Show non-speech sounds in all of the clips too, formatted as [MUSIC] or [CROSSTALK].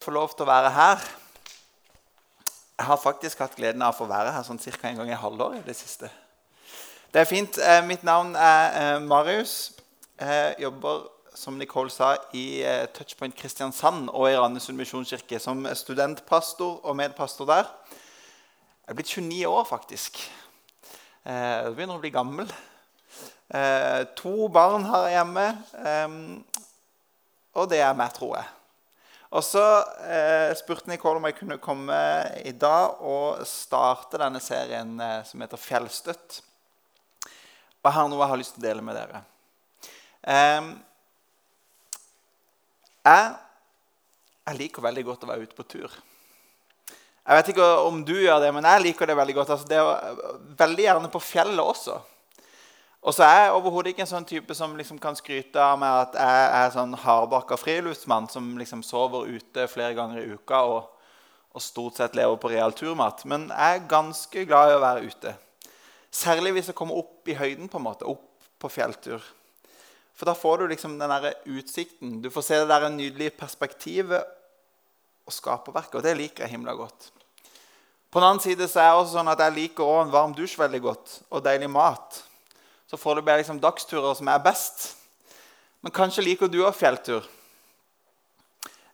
få lov til å være her. Jeg har faktisk hatt gleden av å få være her sånn ca. en gang i halvåret i det siste. Det er fint. Eh, mitt navn er eh, Marius. Jeg jobber som Nicole sa, i eh, Touchpoint Kristiansand og i Randesund misjonskirke som studentpastor og medpastor der. Jeg er blitt 29 år, faktisk. Jeg begynner å bli gammel. To barn har jeg hjemme, og det er meg, tror jeg. Og så eh, spurte Nicole om jeg kunne komme i dag og starte denne serien eh, som heter 'Fjellstøtt'. Og jeg har noe jeg har lyst til å dele med dere. Eh, jeg, jeg, liker veldig godt å være ute på tur. Jeg vet ikke om du gjør det, men jeg liker det veldig godt. Altså, det er Veldig gjerne på fjellet også. Og så er jeg overhodet ikke en sånn type som liksom kan skryte av meg at jeg er sånn hardbarka friluftsmann som liksom sover ute flere ganger i uka og, og, stort sett lever på real turmat. Men jeg er ganske glad i å være ute. Særlig hvis jeg kommer opp i høyden, på en måte, opp på fjelltur. For da får du liksom den der utsikten. Du får se det der nydelige perspektivet og skaperverket. Og det liker jeg himla godt. På den annen side så er jeg også sånn at jeg liker også en varm dusj veldig godt, og deilig mat så får du bare liksom dagsturer som er best. Men kanskje liker du òg fjelltur.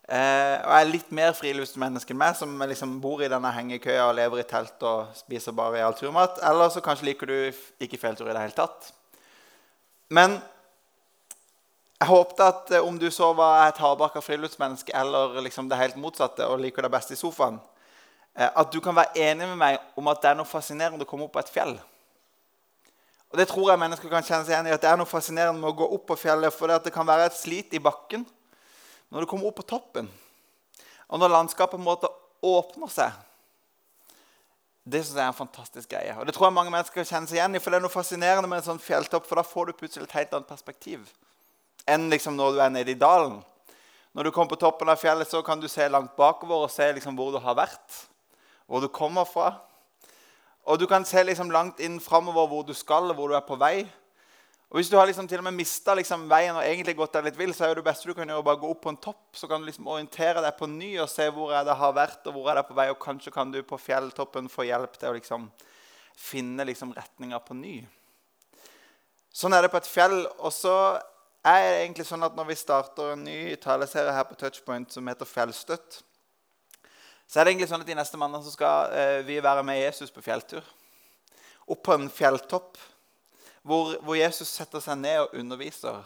Eh, og jeg er litt mer friluftsmenneske enn meg, som liksom bor i denne hengekøya og lever i telt og spiser bare real turmat. Eller så kanskje liker du ikke fjelltur i det hele tatt. Men jeg håpte at eh, om du så var et hardbarka friluftsmenneske eller liksom det helt motsatte og liker det best i sofaen, eh, at du kan være enig med meg om at det er noe fascinerende å komme opp på et fjell. Og Det tror jeg mennesker kan kjenne seg igjen i. at Det er noe fascinerende med å gå opp på fjellet. For det, kan være et slit i bakken når du kommer opp på toppen. Og når landskapet på en måte åpner seg. Det synes jeg er en fantastisk greie. Og det tror jeg mange mennesker kan kjenne seg igjen i. For det er noe fascinerende med en sånn fjelltopp, for da får du plutselig et helt annet perspektiv enn liksom når du er nede i dalen. Når du kommer på toppen av fjellet, så kan du se langt bakover og se liksom hvor du har vært, hvor du kommer fra. Og du kan se liksom langt inn framover hvor du skal, og hvor du er på vei. Og Hvis du har liksom til og med mista liksom veien og egentlig gått deg litt vill, så er det beste du kan gjøre, bare gå opp på en topp. Så kan du liksom orientere deg på ny og se hvor jeg har vært og hvor jeg er på vei. Og kanskje kan du på fjelltoppen få hjelp til å liksom finne liksom retninga på ny. Sånn er det på et fjell. Og så er det egentlig sånn at når vi starter en ny taleserie her på Touchpoint som heter Fjellstøtt, så er det egentlig sånn at De neste mandagene skal eh, vi være med Jesus på fjelltur. Opp på en fjelltopp hvor, hvor, Jesus setter seg ned og underviser.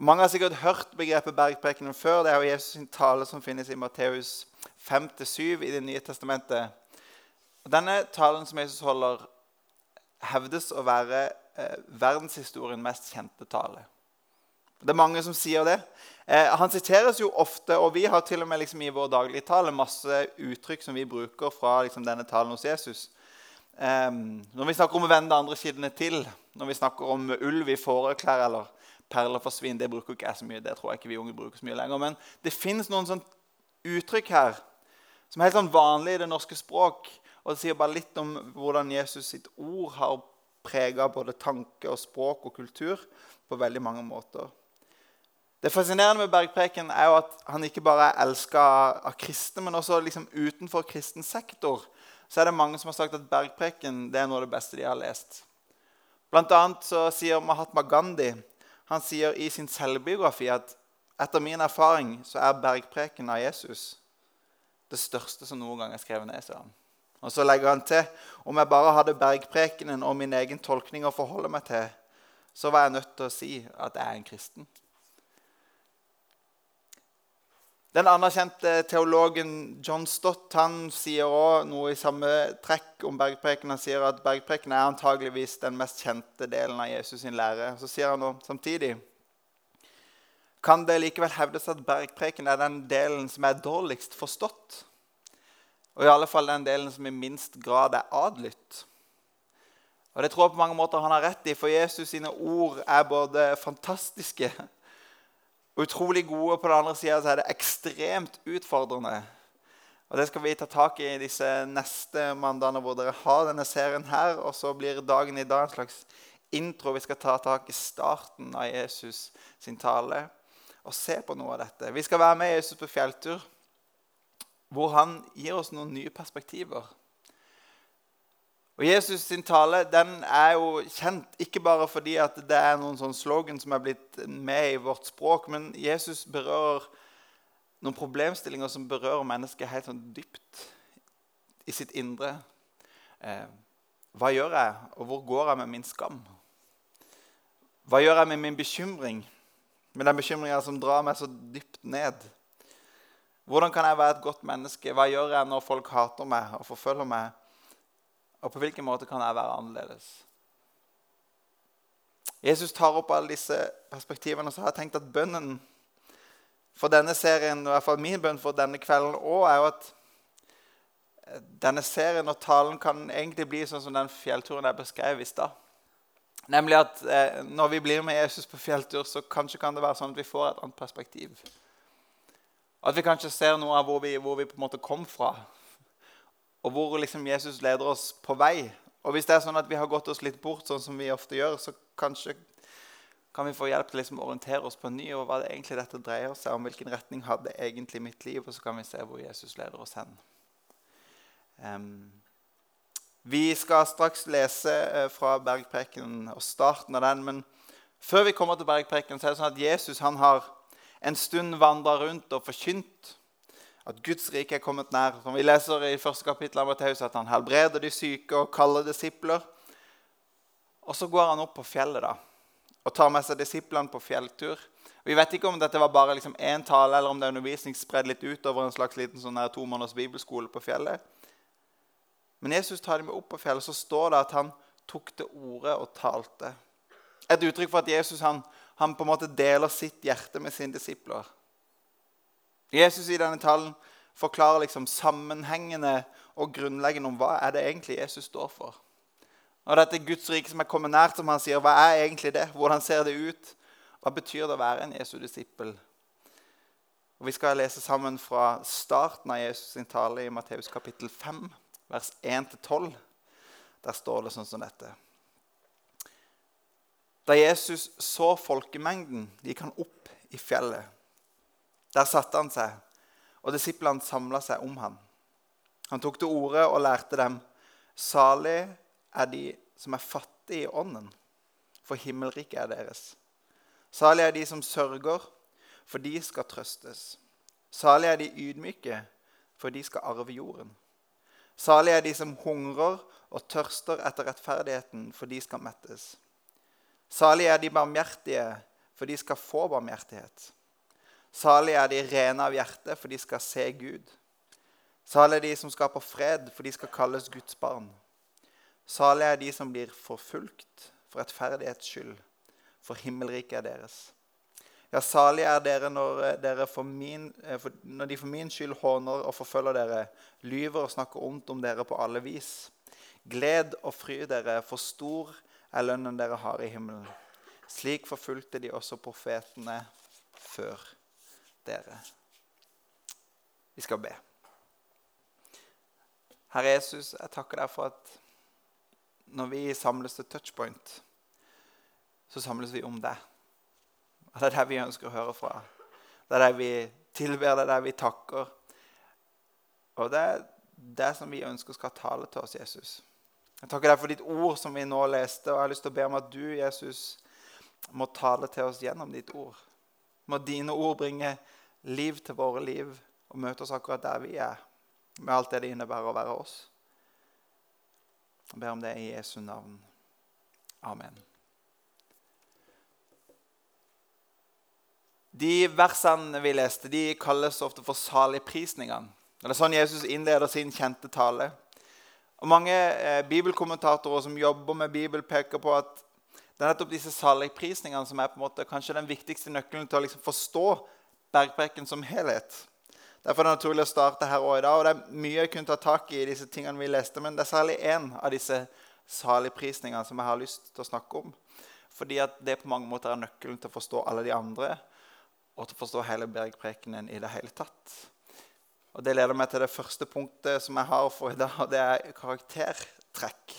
Mange har sikkert hørt begrepet bergprekenen før. Det er jo Jesus' sin tale som finnes i Matteus 5-7 i Det nye testamentet. Denne talen som Jesus holder, hevdes å være eh, verdenshistoriens mest kjente tale. Det er mange som sier det. Eh, han siteres jo ofte, og vi har til og med liksom i vår dagligtale masse uttrykk som vi bruker fra liksom, denne talen hos Jesus. Eh, når vi snakker om å vende andre kildene til, når vi snakker om ulv i fåreklær eller perler for svin, det bruker ikke jeg så mye. det tror jeg ikke vi unge bruker så mye lenger, Men det fins noen sånn uttrykk her som er helt sånn vanlig i det norske språk. Og det sier bare litt om hvordan Jesus sitt ord har prega både tanke, og språk og kultur på veldig mange måter. Det fascinerende med bergpreken er jo at han ikke bare er elska av kristne, men også liksom utenfor kristen sektor så er det mange som har sagt at bergpreken det er noe av det beste de har lest. Blant annet så sier Mahatma Gandhi han sier i sin selvbiografi at etter min erfaring så er bergpreken av Jesus det største som noen gang er skrevet ned. Sier han. Og så legger han til om jeg bare hadde bergprekenen og min egen tolkning å forholde meg til, så var jeg nødt til å si at jeg er en kristen. Den anerkjente teologen John Stott han sier også noe i samme trekk om bergpreken. Han sier at bergpreken er antageligvis den mest kjente delen av Jesus' sin lære. Så sier han også, samtidig kan det likevel hevdes at bergpreken er den delen som er dårligst forstått. Og i alle fall den delen som i minst grad er adlydt. Og Det tror jeg på mange måter han har rett i, for Jesus sine ord er både fantastiske utrolig gode. På den andre sida er det ekstremt utfordrende. Og Det skal vi ta tak i disse neste mandagene hvor dere har denne serien her. Og så blir dagen i dag en slags intro. Vi skal ta tak i starten av Jesus sin tale. og se på noe av dette. Vi skal være med Jesus på fjelltur, hvor han gir oss noen nye perspektiver. Og Jesus sin tale den er jo kjent ikke bare fordi at det er noen sånn slogan som er blitt med i vårt språk, men Jesus berører noen problemstillinger som berører mennesket helt sånn dypt i sitt indre. Eh, hva gjør jeg, og hvor går jeg med min skam? Hva gjør jeg med min bekymring, med den bekymringa som drar meg så dypt ned? Hvordan kan jeg være et godt menneske? Hva gjør jeg når folk hater meg og forfølger meg? Og på hvilken måte kan jeg være annerledes? Jesus tar opp alle disse perspektivene, og så har jeg tenkt at bønnen for denne serien, i hvert fall min bønn for denne kvelden òg, er jo at denne serien og talen kan egentlig bli sånn som den fjellturen jeg beskrev i stad. Nemlig at eh, når vi blir med Jesus på fjelltur, så kanskje kan det være sånn at vi får et annet perspektiv. At vi kanskje ser noe av hvor vi, hvor vi på en måte kom fra og hvor liksom Jesus leder oss på vei. Og hvis det er sånn at vi har gått oss litt bort, sånn som vi ofte gjør, så kanskje kan vi få hjelp til liksom å orientere oss på ny over hva det egentlig dette dreier seg om. Hvilken retning hadde egentlig mitt liv? Og så kan vi se hvor Jesus leder oss hen. Um, vi skal straks lese uh, fra bergprekenen og starten av den. Men før vi kommer til bergprekenen, så er det sånn at Jesus han har en stund vandra rundt og forkynt at Guds rike er kommet nær. Som vi leser i første kapittel av Matteus, at han helbreder de syke og kaller disipler. Og så går han opp på fjellet da, og tar med seg disiplene på fjelltur. Vi vet ikke om dette var bare liksom én tale, eller om det er undervisning spredd litt utover en slags liten sånn to måneders bibelskole på fjellet. Men Jesus tar dem opp på fjellet, så står det at han tok til orde og talte. Et uttrykk for at Jesus han, han på en måte deler sitt hjerte med sine disipler. Jesus i denne talen forklarer liksom sammenhengende og grunnleggende om hva er det egentlig Jesus står for. Og dette Guds rike som er kommet nært, som han sier, hva er egentlig det? Hvordan ser det ut? Hva betyr det å være en Jesu disippel? Og Vi skal lese sammen fra starten av Jesus' sin tale i Matteus kapittel 5, vers 1-12. Der står det sånn som dette. Da Jesus så folkemengden, gikk han opp i fjellet. Der satte han seg, og disiplene samla seg om ham. Han tok til orde og lærte dem.: Salig er de som er fattige i ånden, for himmelriket er deres. Salig er de som sørger, for de skal trøstes. Salig er de ydmyke, for de skal arve jorden. Salig er de som hungrer og tørster etter rettferdigheten, for de skal mettes. Salig er de barmhjertige, for de skal få barmhjertighet. Salig er de rene av hjerte, for de skal se Gud. Salig er de som skaper fred, for de skal kalles Guds barn. Salig er de som blir forfulgt for rettferdighets skyld, for himmelriket er deres. Ja, salig er dere når, eh, dere for min, eh, når de for min skyld håner og forfølger dere, lyver og snakker ondt om dere på alle vis. Gled og fry dere, for stor er lønnen dere har i himmelen. Slik forfulgte de også profetene før dere. Vi skal be. Herre Jesus, jeg takker deg for at når vi samles til touchpoint, så samles vi om deg. Det er det vi ønsker å høre fra. Det er det vi tilber, det er det vi takker. Og det er det som vi ønsker skal tale til oss, Jesus. Jeg takker deg for ditt ord som vi nå leste, og jeg har lyst til å be om at du, Jesus, må tale til oss gjennom ditt ord. Må dine ord bringe liv til våre liv og møte oss akkurat der vi er, med alt det det innebærer å være oss. Jeg ber om det i Jesu navn. Amen. De versene vi leste, de kalles ofte for saligprisningene. Det er sånn Jesus innleder sin kjente tale. Og Mange eh, bibelkommentatorer som jobber med Bibel, peker på at det er nettopp disse saligprisningene som er på en måte kanskje den viktigste nøkkelen til å liksom forstå bergpreken som helhet. Derfor er det naturlig å starte her og i dag. og Det er mye jeg kunne ta tak i i disse tingene vi leste, men det er særlig én av disse saligprisningene som jeg har lyst til å snakke om. Fordi at det på mange måter er nøkkelen til å forstå alle de andre, og til å forstå hele bergprekenen i det hele tatt. Og Det leder meg til det første punktet som jeg har for i dag, og det er karaktertrekk.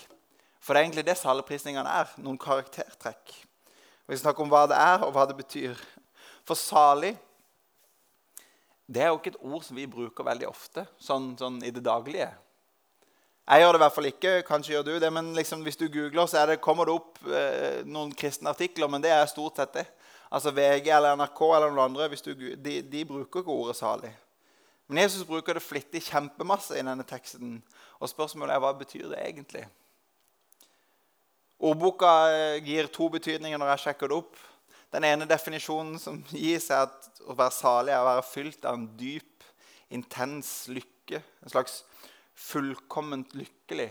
For det er egentlig det saligprisningene er. Noen karaktertrekk. Vi Vi snakker om hva det er, og hva det betyr. For salig det er jo ikke et ord som vi bruker veldig ofte sånn, sånn i det daglige. Jeg gjør det i hvert fall ikke. Kanskje gjør du det. Men liksom, hvis du googler, så det, kommer det opp eh, noen kristne artikler. Men det er stort sett det. Altså VG eller NRK eller noen andre du, de, de, bruker ikke ordet 'salig'. Men Jesus bruker det flittig kjempemasse i denne teksten. Og spørsmålet er hva betyr det egentlig? Ordboka eh, gir to betydninger når jeg sjekker det opp. Den ene definisjonen som gis, er at å være salig er å være fylt av en dyp, intens lykke. En slags fullkomment lykkelig.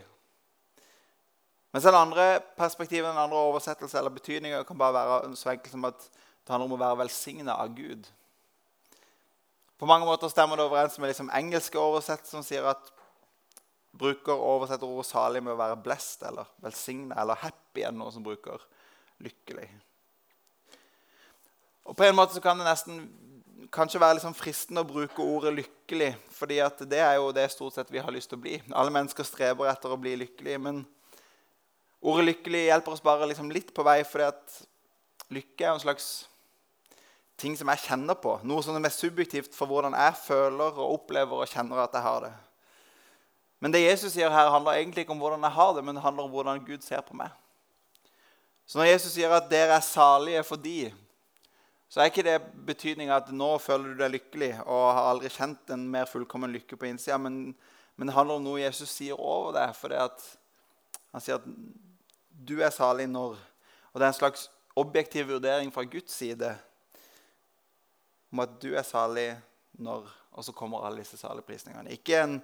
Mens den andre perspektivet, den andre oversettelse eller betydninga kan bare være så enkelt som at det handler om å være velsigna av Gud. På mange måter stemmer det overens med liksom engelske oversettelser som sier at bruker oversetter ordet 'salig' med å være 'blessed' eller 'velsigna' eller 'happy' enn noen som bruker 'lykkelig'. Og På en måte så kan det nesten kanskje være liksom fristende å bruke ordet 'lykkelig', fordi det er jo det stort sett vi har lyst til å bli. Alle mennesker streber etter å bli lykkelige. Men ordet 'lykkelig' hjelper oss bare liksom litt på vei, fordi at lykke er en slags ting som jeg kjenner på. Noe som er subjektivt for hvordan jeg føler og opplever og kjenner at jeg har det. Men det Jesus sier her, handler egentlig ikke om hvordan jeg har det, men det handler om hvordan Gud ser på meg. Så når Jesus sier at dere er salige fordi, så er ikke det betydninga at nå føler du deg lykkelig og har aldri kjent en mer fullkommen lykke på innsida, men, men, det handler om noe Jesus sier over deg. For det at han sier at du er salig når Og det er en slags objektiv vurdering fra Guds side om at du er salig når Og så kommer alle disse saligprisningene. Ikke en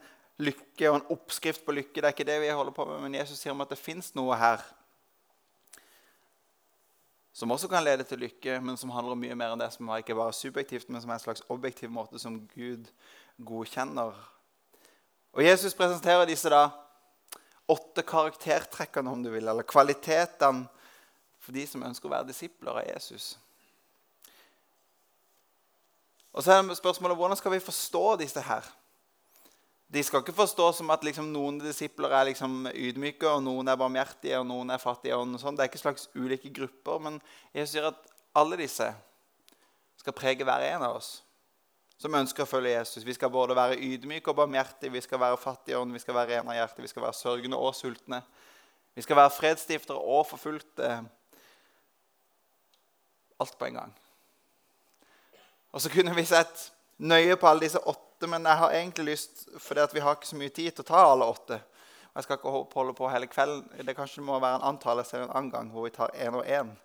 lykke og en oppskrift på lykke. Det er ikke det vi holder på med, men Jesus sier om at det fins noe her som også kan lede til lykke, men som handler om mye mer enn det som er ikke bare subjektivt, men som er en slags objektiv måte som Gud godkjenner. Og Jesus presenterer disse da åtte karaktertrekkene, om du vil, eller kvalitetene for de som ønsker å være disipler av Jesus. Og så er det spørsmålet hvordan skal vi forstå disse her? De skal ikke forstå som at liksom, noen disipler er liksom ydmyke, og noen er barmhjertige, og noen er fattige. og sånn. Det er ikke slags ulike grupper, men Jesus sier at alle disse skal prege hver en av oss som ønsker å følge Jesus. Vi skal både være ydmyke og barmhjertige, vi skal være fattige ånd, vi skal være rene av hjerte, vi skal være sørgende og sultne. Vi skal være fredsstiftere og forfulgte. Alt på en gang. Og så kunne vi sett nøye på alle disse åtte åtte, men jeg har egentlig lyst, fordi vi har ikke så mye tid til å ta alle åtte. Jeg skal ikke holde på hele kvelden. Det kanskje må være en antalelse en annen gang hvor vi tar én og én. Men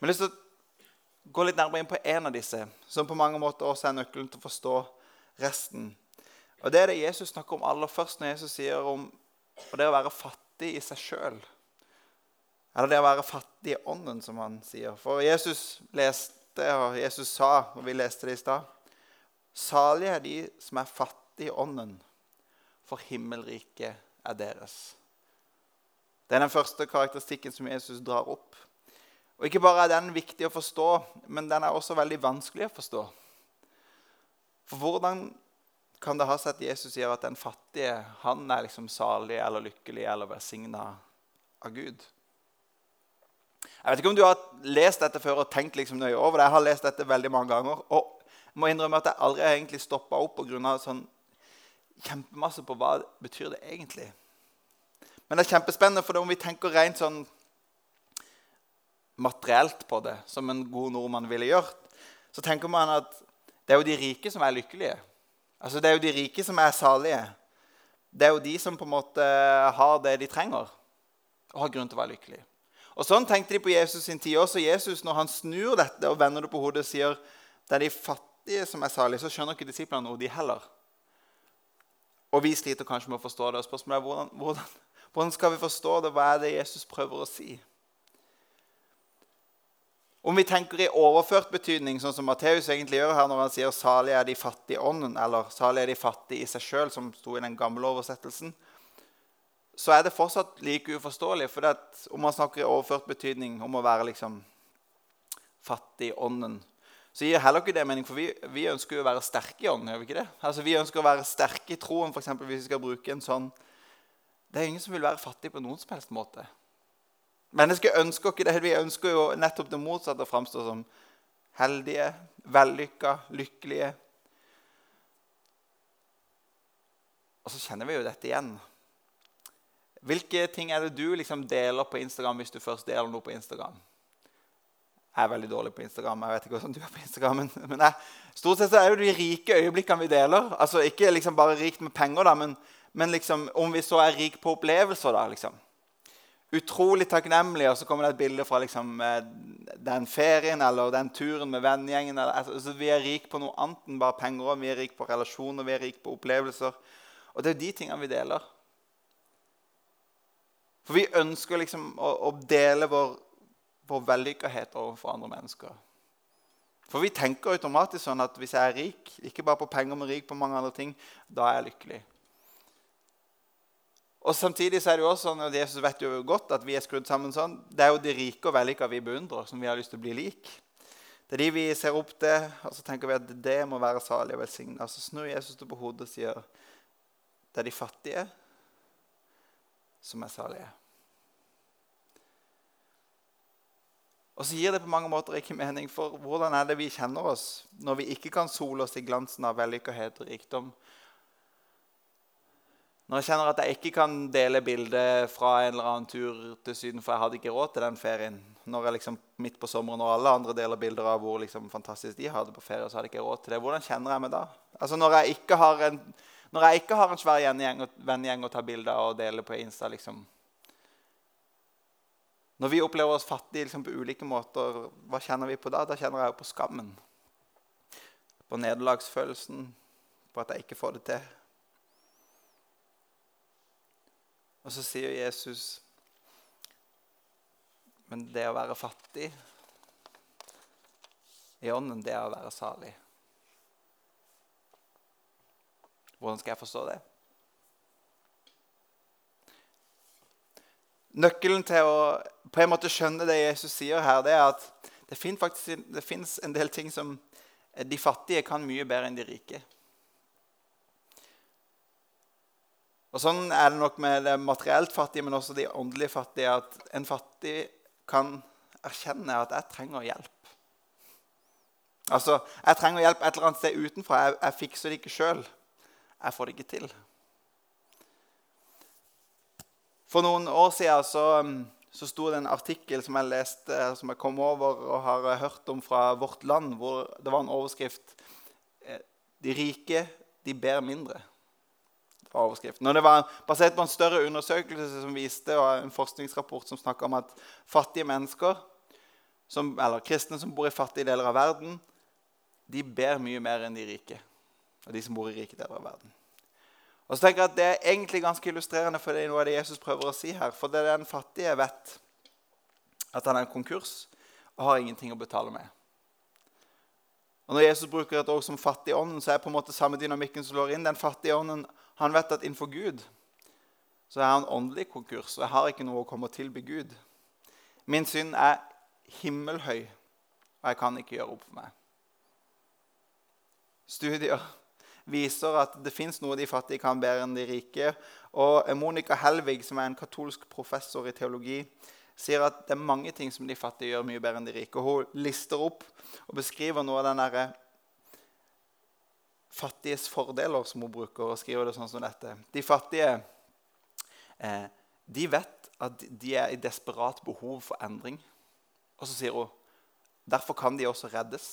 jeg har lyst til å gå litt nærmere inn på én av disse, som på mange måter også er nøkkelen til å forstå resten. Og Det er det Jesus snakker om aller først når Jesus sier om det å være fattig i seg sjøl. Eller det å være fattig i ånden, som han sier. For Jesus leste, og Jesus sa, og vi leste det i stad Salige er de som er fattige i ånden, for himmelriket er deres. Det er den første karakteristikken som Jesus drar opp. Og Ikke bare er den viktig å forstå, men den er også veldig vanskelig å forstå. For hvordan kan det ha seg at Jesus sier at den fattige han er liksom salig eller lykkelig eller velsigna av Gud? Jeg vet ikke om du har lest dette før og tenkt liksom nøye over det. Jeg har lest dette veldig mange ganger. Og må innrømme at jeg aldri har egentlig stoppa opp pga. Sånn kjempemasse på hva det betyr det egentlig. Men det er kjempespennende, for om vi tenker rent sånn materielt på det, som en god nordmann ville gjort, så tenker man at det er jo de rike som er lykkelige. Altså Det er jo de rike som er salige. Det er jo de som på en måte har det de trenger, og har grunn til å være lykkelige. Og Sånn tenkte de på Jesus sin tid også. Jesus, når han snur dette og vender det på hodet, sier det er de fattige fattige som er salige, så skjønner ikke disiplene noe, de heller. Og vi sliter kanskje med å forstå det. og spørsmålet er hvordan, hvordan, hvordan skal vi forstå det? Hva er det Jesus prøver å si? Om vi tenker i overført betydning, sånn som Matteus egentlig gjør her når han sier 'salig er de fattige ånden', eller 'salig er de fattige i seg sjøl', som sto i den gamle oversettelsen, så er det fortsatt like uforståelig. For om man snakker i overført betydning om å være liksom fattig i ånden, så gir heller ikke det mening, for vi, vi ønsker jo å være sterke i ånden. gjør Vi ikke det? Altså, vi ønsker å være sterke i troen, eksempel, hvis vi skal bruke en sånn Det er ingen som vil være fattig på noen som helst måte. Mennesker ønsker ikke det. Vi ønsker jo nettopp det motsatte å framstå som heldige, vellykka, lykkelige. Og så kjenner vi jo dette igjen. Hvilke ting er det du liksom deler på Instagram hvis du først deler noe på Instagram? Jeg er veldig dårlig på Instagram. jeg vet ikke hvordan du er på Instagram, Men, jeg, stort sett så er det de rike øyeblikkene vi deler. Altså Ikke liksom bare rikt med penger, da, men, men liksom, om vi så er rik på opplevelser. da, liksom. Utrolig takknemlig, og så kommer det et bilde fra liksom, eh, den ferien eller den turen med vennegjengen. Altså, vi er rik på noe annet enn bare penger. Vi er rik på relasjoner, vi er rik på opplevelser. Og det er de tingene vi deler. For vi ønsker liksom å, å dele vår, vår vellykkethet overfor andre mennesker. For vi tenker automatisk sånn at hvis jeg er rik, ikke bare på penger, men rik på mange andre ting, da er jeg lykkelig. Og Samtidig så er det jo også sånn, og Jesus vet jo godt at vi er skrudd sammen sånn, det er jo de rike og vellykka vi beundrer, som vi har lyst til å bli lik. Det er de vi ser opp til, og så tenker vi at det må være salig og velsigna. Så snur Jesus det på hodet og sier det er de fattige som er salige. Og så gir det på mange måter ikke mening, for hvordan er det vi kjenner oss når vi ikke kan sole oss i glansen av vellykkethet og rikdom? Når jeg kjenner at jeg ikke kan dele bildet fra en eller annen tur til Syden, for jeg hadde ikke råd til den ferien. Når jeg liksom midt på sommeren og alle andre deler bilder av hvor liksom fantastisk de hadde på ferie, så hadde jeg ikke råd til det. Hvordan kjenner jeg meg da? Altså Når jeg ikke har en jeg ikke har en svær vennegjeng å ta bilder av og dele på Insta liksom. Når vi opplever oss fattige liksom, på ulike måter, hva kjenner vi på da? Da kjenner jeg jo på skammen. På nederlagsfølelsen, på at jeg ikke får det til. Og så sier Jesus Men det å være fattig i ånden, det er å være salig. Hvordan skal jeg forstå det? Nøkkelen til å på en måte skjønne det Jesus sier her, det er at det fins en del ting som de fattige kan mye bedre enn de rike. Og Sånn er det nok med det materielt fattige, men også de åndelige fattige. At en fattig kan erkjenne at 'jeg trenger hjelp'. Altså, Jeg trenger hjelp et eller annet sted utenfra. Jeg, jeg fikser det ikke sjøl. Jeg får det ikke til. For noen år siden så, um, så sto det en artikkel som jeg leste, som jeg kom over og har hørt om fra Vårt Land, hvor det var en overskrift eh, 'De rike, de ber mindre'. Det var overskriften. Og det var basert på en større undersøkelse som viste, og en forskningsrapport som snakka om at fattige mennesker, som, eller kristne som bor i fattige deler av verden, de ber mye mer enn de rike og de som bor i rike deler av verden. Og så tenker jeg at Det er egentlig ganske illustrerende for det er noe av det Jesus prøver å si her. For det er den fattige vet at han er en konkurs og har ingenting å betale med. Og Når Jesus bruker et ord som fattig ånden, så er det på en måte samme dynamikken som slår inn. Den fattige ånden, Han vet at innenfor Gud så er han åndelig konkurs, og jeg har ikke noe å komme og tilby Gud. Min synd er himmelhøy, og jeg kan ikke gjøre opp for meg. Studier viser at det fins noe de fattige kan bedre enn de rike. Og Monica Helvig, som er en katolsk professor i teologi, sier at det er mange ting som de fattige gjør mye bedre enn de rike. Og hun lister opp og beskriver noe av den derre fattiges fordeler, som hun bruker, og skriver det sånn som dette. De fattige eh, de vet at de er i desperat behov for endring. Og så sier hun derfor kan de også reddes.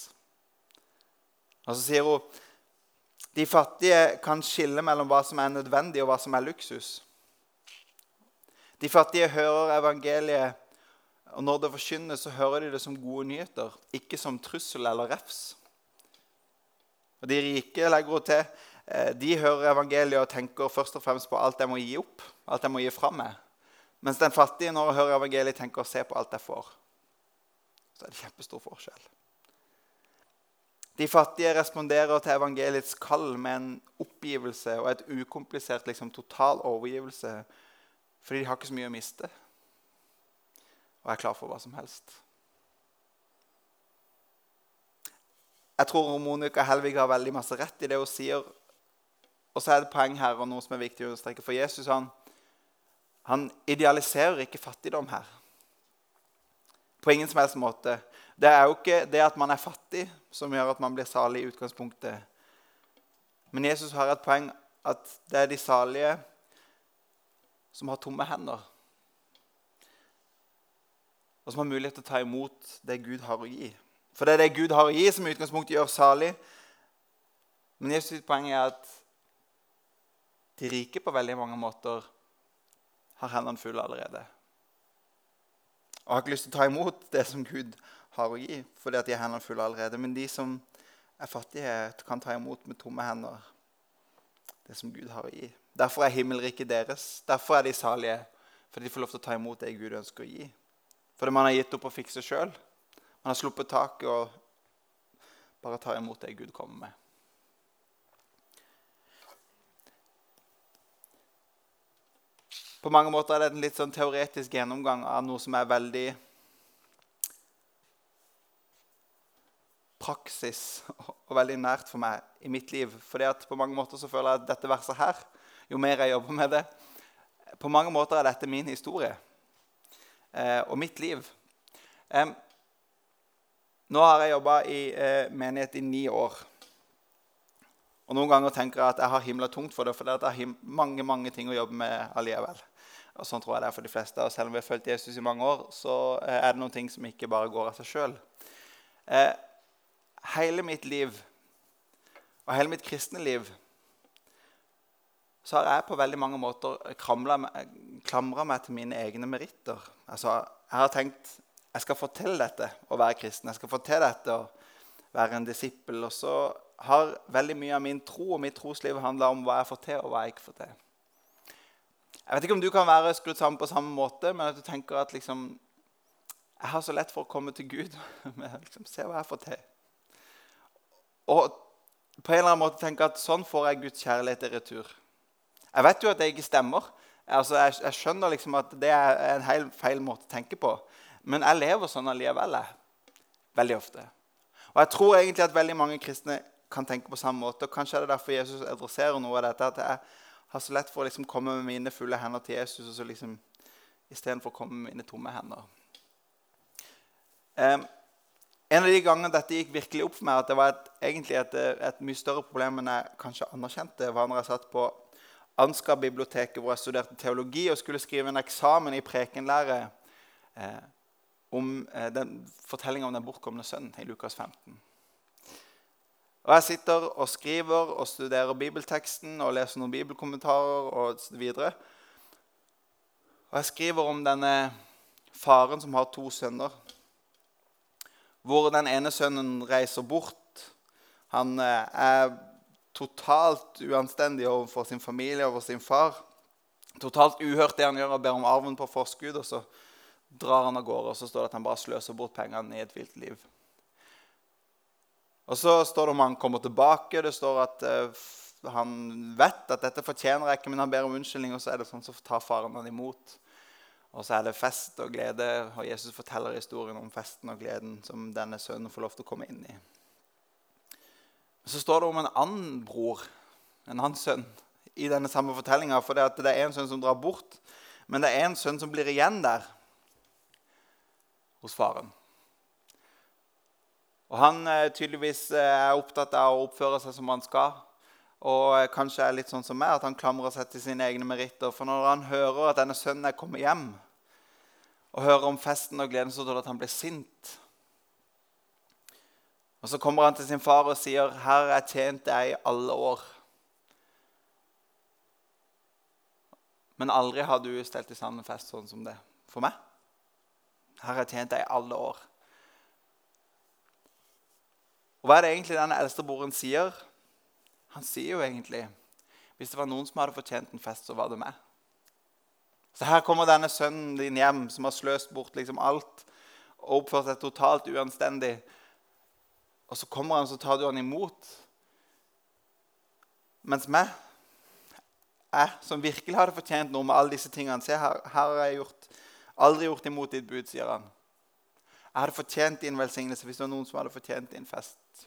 Og så sier hun de fattige kan skille mellom hva som er nødvendig, og hva som er luksus. De fattige hører evangeliet, og når det forkynnes, så hører de det som gode nyheter, ikke som trussel eller refs. Og De rike legger hun til, eh, de hører evangeliet og tenker først og fremst på alt jeg må gi opp, alt jeg må gi fra meg. Mens den fattige, når hun hører evangeliet, tenker å se på alt jeg får. Så er det kjempestor forskjell. De fattige responderer til evangeliets kall med en oppgivelse og et ukomplisert liksom, total overgivelse fordi de har ikke så mye å miste og er klar for hva som helst. Jeg tror Monica Helvig har veldig masse rett i det hun sier. Og så er det poeng her og noe som er viktig å understreke. For Jesus han, han idealiserer ikke fattigdom her. På ingen som helst måte. Det er jo ikke det at man er fattig, som gjør at man blir salig i utgangspunktet. Men Jesus har et poeng at det er de salige som har tomme hender. Og som har mulighet til å ta imot det Gud har å gi. For det er det Gud har å gi, som i utgangspunktet gjør salig. Men Jesus' poeng er at de rike på veldig mange måter har hendene fulle allerede. Og har ikke lyst til å ta imot det som Gud har å gi, fordi at de har hendene fulle allerede. Men de som er fattige, kan ta imot med tomme hender det som Gud har å gi. Derfor er himmelriket deres. Derfor er de salige, fordi de får lov til å ta imot det Gud ønsker å gi. Fordi man har gitt opp å fikse sjøl. Man har sluppet taket og bare tar imot det Gud kommer med. På mange måter er det en litt sånn teoretisk gjennomgang av noe som er veldig praksis og veldig nært for meg i mitt liv. Fordi at på mange måter så føler jeg at dette verset her, jo mer jeg jobber med det På mange måter er dette min historie eh, og mitt liv. Eh, nå har jeg jobba i eh, menighet i ni år. Og Noen ganger tenker jeg at jeg har himla tungt for det, for det er mange mange ting å jobbe med allikevel. Og sånn tror jeg det er for de fleste. Og selv om vi har fulgt Jesus i mange år, så eh, er det noen ting som ikke bare går av seg sjøl. Eh, hele mitt liv og hele mitt kristne liv så har jeg på veldig mange måter klamra meg til mine egne meritter. Altså, jeg har tenkt jeg skal få til dette å være kristen. Jeg skal få til dette å være en disippel. Og så har veldig mye av min tro og mitt trosliv handla om hva jeg får til, og hva jeg ikke får til. Jeg vet ikke om du kan være skrudd sammen på samme måte, men at du tenker at liksom, jeg har så lett for å komme til Gud. [LAUGHS] Men liksom, se hva jeg får til. Og på en eller annen måte tenke at sånn får jeg Guds kjærlighet i retur. Jeg vet jo at det ikke stemmer. Altså, jeg, jeg skjønner liksom at det er en helt feil måte å tenke på. Men jeg lever sånn allikevel. Veldig ofte. Og jeg tror egentlig at veldig mange kristne kan tenke på samme måte. og Kanskje er det derfor Jesus adresserer noe av dette. At jeg har så lett for å liksom komme med mine fulle hender til Jesus og så liksom, istedenfor å komme med mine tomme hender. Um, en av de gangene dette gikk virkelig opp for meg, at det var et, egentlig et, et, mye større problem enn jeg kanskje anerkjente, var når jeg satt på Ansgar-biblioteket hvor jeg studerte teologi og skulle skrive en eksamen i prekenlære. Eh, om eh, fortellinga om den bortkomne sønnen i Lukas 15. Og Jeg sitter og skriver og studerer bibelteksten og leser noen bibelkommentarer Og videre. og jeg skriver om denne faren som har to sønner. Hvor den ene sønnen reiser bort. Han eh, er totalt uanstendig overfor sin familie og sin far. Totalt uhørt det han gjør, og ber om arven på forskudd. og så drar han av gårde, og så står det at han bare sløser bort pengene i et vilt liv. Og så står det om han kommer tilbake. Det står at uh, han vet at dette fortjener jeg ikke, men han ber om unnskyldning. Og så er det sånn, så tar faren han imot. Og så er det fest og glede, og Jesus forteller historien om festen og gleden som denne sønnen får lov til å komme inn i. Så står det om en annen bror, en annen sønn, i denne samme fortellinga. For det, er en sønn som drar bort, men det er en sønn som blir igjen der hos faren. Og Han eh, tydeligvis eh, er opptatt av å oppføre seg som han skal. Og eh, kanskje er litt sånn som meg, at han klamrer seg til sine egne meritter. For når han hører at denne sønnen er kommet hjem, og hører om festen og gleden, så tror at han blir sint. Og Så kommer han til sin far og sier, 'Her har jeg tjent deg i alle år.' Men aldri har du stelt i stand en fest sånn som det for meg. Her har jeg tjent deg i alle år. Og Hva er det egentlig denne eldstebroren sier? Han sier jo egentlig hvis det var noen som hadde fortjent en fest, så var det meg. Så her kommer denne sønnen din hjem, som har sløst bort liksom alt og oppført seg totalt uanstendig. Og så kommer han, så tar du han imot. Mens meg, jeg som virkelig hadde fortjent noe med alle disse tingene Se, her, her har jeg gjort Aldri gjort imot ditt bud, sier han. Jeg hadde fortjent din velsignelse hvis det var noen som hadde fortjent din fest.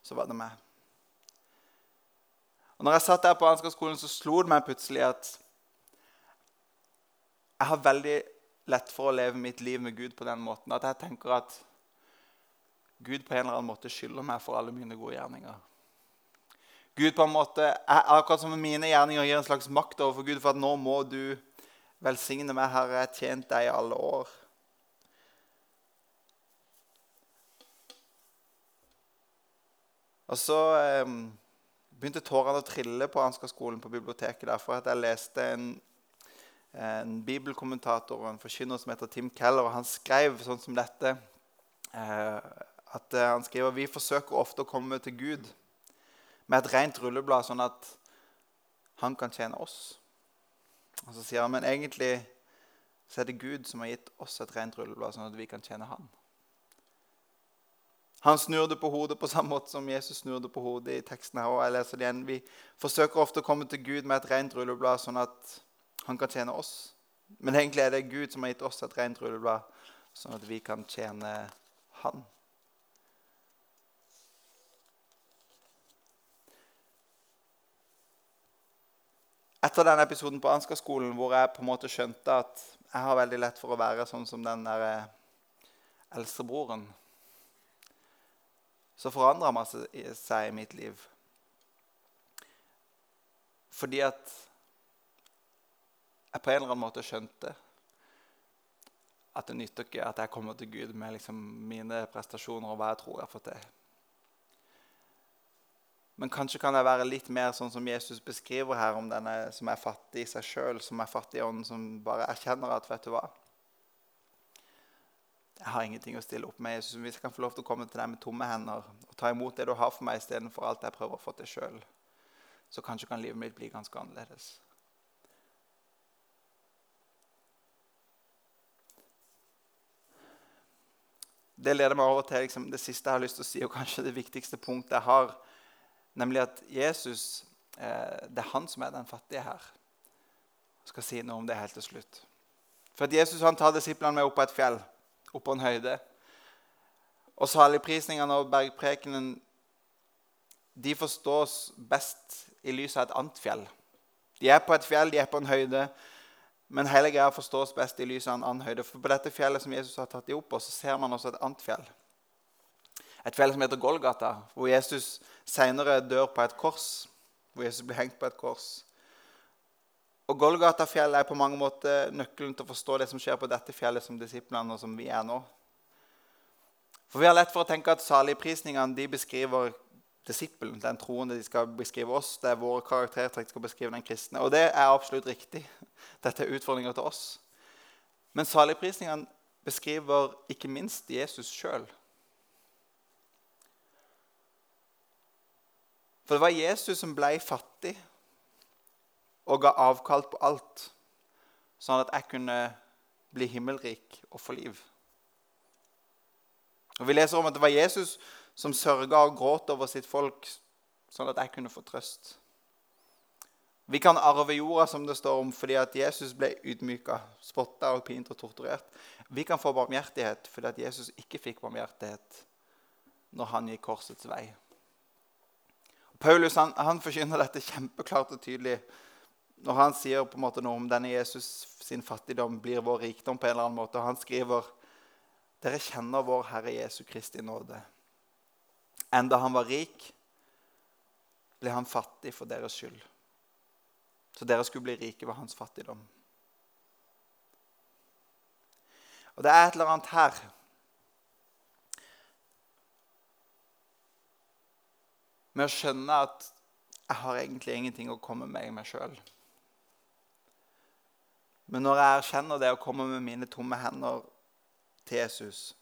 Så var det meg. Og når jeg satt der på Ansgarskolen, så slo det meg plutselig at jeg har veldig lett for å leve mitt liv med Gud på den måten at jeg tenker at Gud på en eller annen måte skylder meg for alle mine gode gjerninger. Gud på en måte, jeg, Akkurat som mine gjerninger gir en slags makt overfor Gud, for at nå må du velsigne meg, Herre, jeg har tjent deg i alle år. Og så eh, begynte tårene å trille på Ansgar-skolen på biblioteket derfor at jeg leste en, en bibelkommentator og en forkynner som heter Tim Keller. og Han skrev sånn som dette. Eh, at eh, Han skriver vi forsøker ofte å komme til Gud med et rent rulleblad, sånn at han kan tjene oss. Og Så sier han men egentlig så er det Gud som har gitt oss et rent rulleblad, sånn at vi kan tjene Han. Han snur det på hodet på samme måte som Jesus snur det på hodet i teksten. her. Og jeg leser det igjen. Vi forsøker ofte å komme til Gud med et rent rulleblad, sånn at han kan tjene oss. Men egentlig er det Gud som har gitt oss et rent rulleblad, sånn at vi kan tjene Han. Etter den episoden på Ansgar-skolen hvor jeg på en måte skjønte at jeg har veldig lett for å være sånn som den der eh, eldstebroren så forandra masse seg i mitt liv. Fordi at jeg på en eller annen måte skjønte at det nytter ikke at jeg kommer til Gud med liksom mine prestasjoner og hva jeg tror jeg fått til. Men kanskje kan jeg være litt mer sånn som Jesus beskriver her, om denne som er fattig i seg sjøl, som er fattig i ånden, som bare erkjenner at vet du hva, jeg har ingenting å stille opp med. Jesus, Hvis jeg kan få lov til å komme til deg med tomme hender og ta imot det du har for meg istedenfor alt jeg prøver å få til sjøl, så kanskje kan livet mitt bli ganske annerledes. Det leder meg over til liksom, det siste jeg har lyst til å si, og kanskje det viktigste punktet jeg har, nemlig at Jesus eh, det er han som er den fattige her. Jeg skal si noe om det helt til slutt. For at Jesus han tar disiplene med opp på et fjell opp på en høyde. Og saligprisningene og bergprekenen de forstås best i lys av et annet fjell. De er på et fjell, de er på en høyde, men hele greia forstås best i lys av en annen høyde. For på dette fjellet som Jesus har tatt dem opp på, så ser man også et annet fjell. Et fjell som heter Golgata, hvor Jesus senere dør på et kors. Hvor Jesus blir hengt på et kors. Og Golgata-fjellet er på mange måter nøkkelen til å forstå det som skjer på dette fjellet som disiplene og som vi er nå. For Vi har lett for å tenke at saligprisningene de beskriver disippelen, den troende de skal beskrive oss. Det er våre karaktertrekk skal beskrive den kristne. Og det er absolutt riktig. [LAUGHS] Dette er utfordringer til oss. Men saligprisningene beskriver ikke minst Jesus sjøl. For det var Jesus som ble fattig og ga avkall på alt, sånn at jeg kunne bli himmelrik og få liv. Og Vi leser om at det var Jesus som sørga og gråt over sitt folk, sånn at jeg kunne få trøst. Vi kan arve jorda, som det står om, fordi at Jesus ble ydmyka, spotta og pint og torturert. Vi kan få barmhjertighet fordi at Jesus ikke fikk barmhjertighet når han gikk korsets vei. Paulus han, han forkynner dette kjempeklart og tydelig når han sier på en måte noe om denne Jesus sin fattigdom blir vår rikdom på en eller annen måte, og han skriver dere kjenner vår Herre Jesu Kristi nåde. Enda han var rik, ble han fattig for deres skyld. Så dere skulle bli rike ved hans fattigdom. Og det er et eller annet her med å skjønne at jeg har egentlig ingenting å komme med i meg sjøl. Men når jeg erkjenner det og kommer med mine tomme hender til Jesus,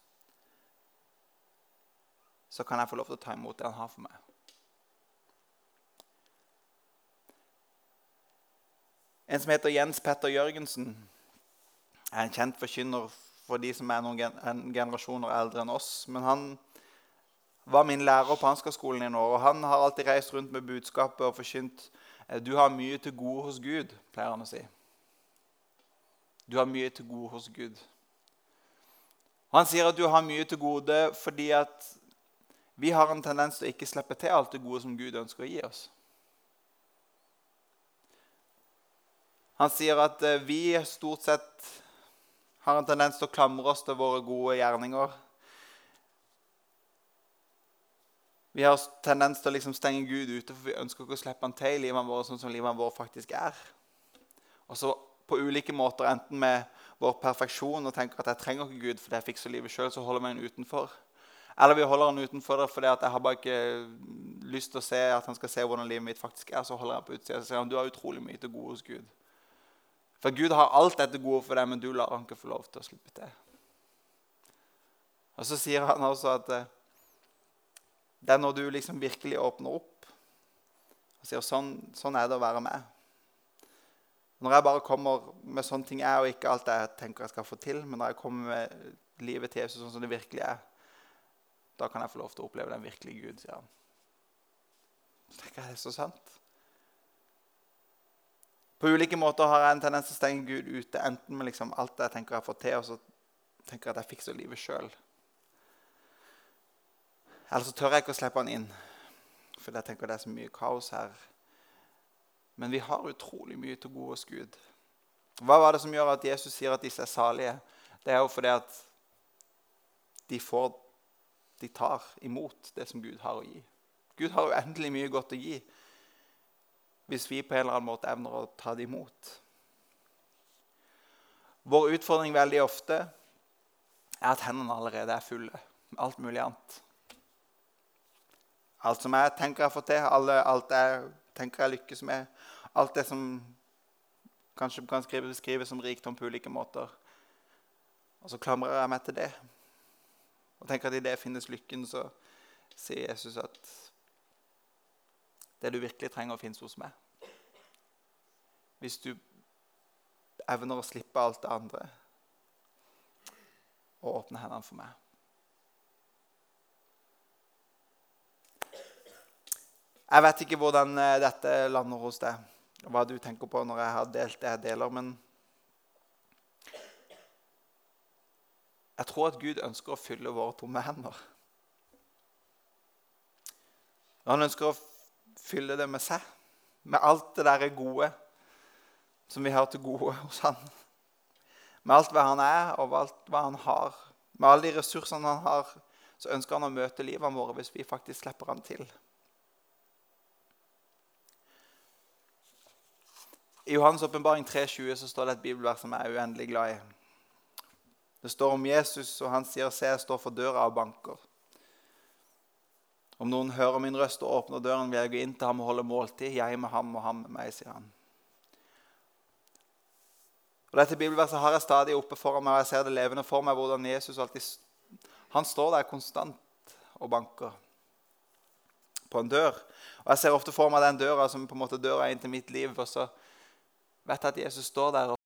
så kan jeg få lov til å ta imot det han har for meg. En som heter Jens Petter Jørgensen, er en kjent forkynner for de som er noen generasjoner eldre enn oss. Men han var min lærer på Ansgar-skolen i år, og han har alltid reist rundt med budskapet og forkynt du har mye til gode hos Gud, pleier han å si. Du har mye til gode hos Gud. Han sier at du har mye til gode fordi at vi har en tendens til å ikke slippe til alt det gode som Gud ønsker å gi oss. Han sier at eh, vi stort sett har en tendens til å klamre oss til våre gode gjerninger. Vi har tendens til å liksom stenge Gud ute, for vi ønsker ikke å slippe han til i livet vårt sånn som livet vårt faktisk er. Og så på ulike måter, enten med vår perfeksjon og tenker at jeg trenger ikke Gud fordi jeg fikser livet sjøl, så holder vi han utenfor. Eller vi holder han utenfor fordi jeg har bare ikke lyst til å se at han skal se hvordan livet mitt faktisk er. Så holder jeg på utsida og sier han, du har utrolig mye til gode hos Gud. For Gud har alt dette gode for deg, men du lar han ikke få lov til å slippe til. Og så sier han også at eh, det er når du liksom virkelig åpner opp og sier sånn, sånn er det å være med. Når jeg bare kommer med sånne ting jeg, og ikke alt jeg tenker jeg skal få til, men når jeg kommer med livet til Jesus sånn som det virkelig er, da kan jeg få lov til å oppleve den virkelige Gud, sier han. Så tenker jeg det er så sant. På ulike måter har jeg en tendens til å stenge Gud ute, enten med liksom alt jeg tenker jeg får til, og så tenker jeg at jeg fikser livet sjøl. Eller så tør jeg ikke å slippe han inn, for jeg tenker det er så mye kaos her. Men vi har utrolig mye til gode hos Gud. Hva var det som gjør at Jesus sier at disse er salige? Det er jo fordi at de, får, de tar imot det som Gud har å gi. Gud har uendelig mye godt å gi hvis vi på en eller annen måte evner å ta det imot. Vår utfordring veldig ofte er at hendene allerede er fulle med alt mulig annet. Alt som jeg tenker jeg får til, alt jeg tenker jeg lykkes med. Alt det som kanskje kan beskrives som rikdom på ulike måter. Og så klamrer jeg meg til det. Og tenker at i det finnes lykken, så sier Jesus at det du virkelig trenger, finnes hos meg. Hvis du evner å slippe alt det andre og åpne hendene for meg. Jeg vet ikke hvordan eh, dette lander hos deg, hva du tenker på når jeg har delt det jeg deler, men jeg tror at Gud ønsker å fylle våre tomme hender. Han ønsker å fylle det med seg, med alt det der gode som vi har til gode hos han. Med alt hva han er, og alt hva han har. Med alle de ressursene han har, så ønsker han å møte livet våre hvis vi faktisk slipper han til. I Johannes' åpenbaring 3,20 så står det et bibelvers som jeg er uendelig glad i. Det står om Jesus, og han sier, 'Se, jeg står for døra og banker.' Om noen hører min røst og åpner døren, vil jeg gå inn til ham og holde måltid. Jeg med ham og ham med meg, sier han. Og Dette bibelverset har jeg stadig oppe foran meg, og jeg ser det levende for meg hvordan Jesus alltid han står der konstant og banker på en dør. Og Jeg ser ofte for meg den døra som på en måte døra inn til mitt liv. og så vet at Jesus står der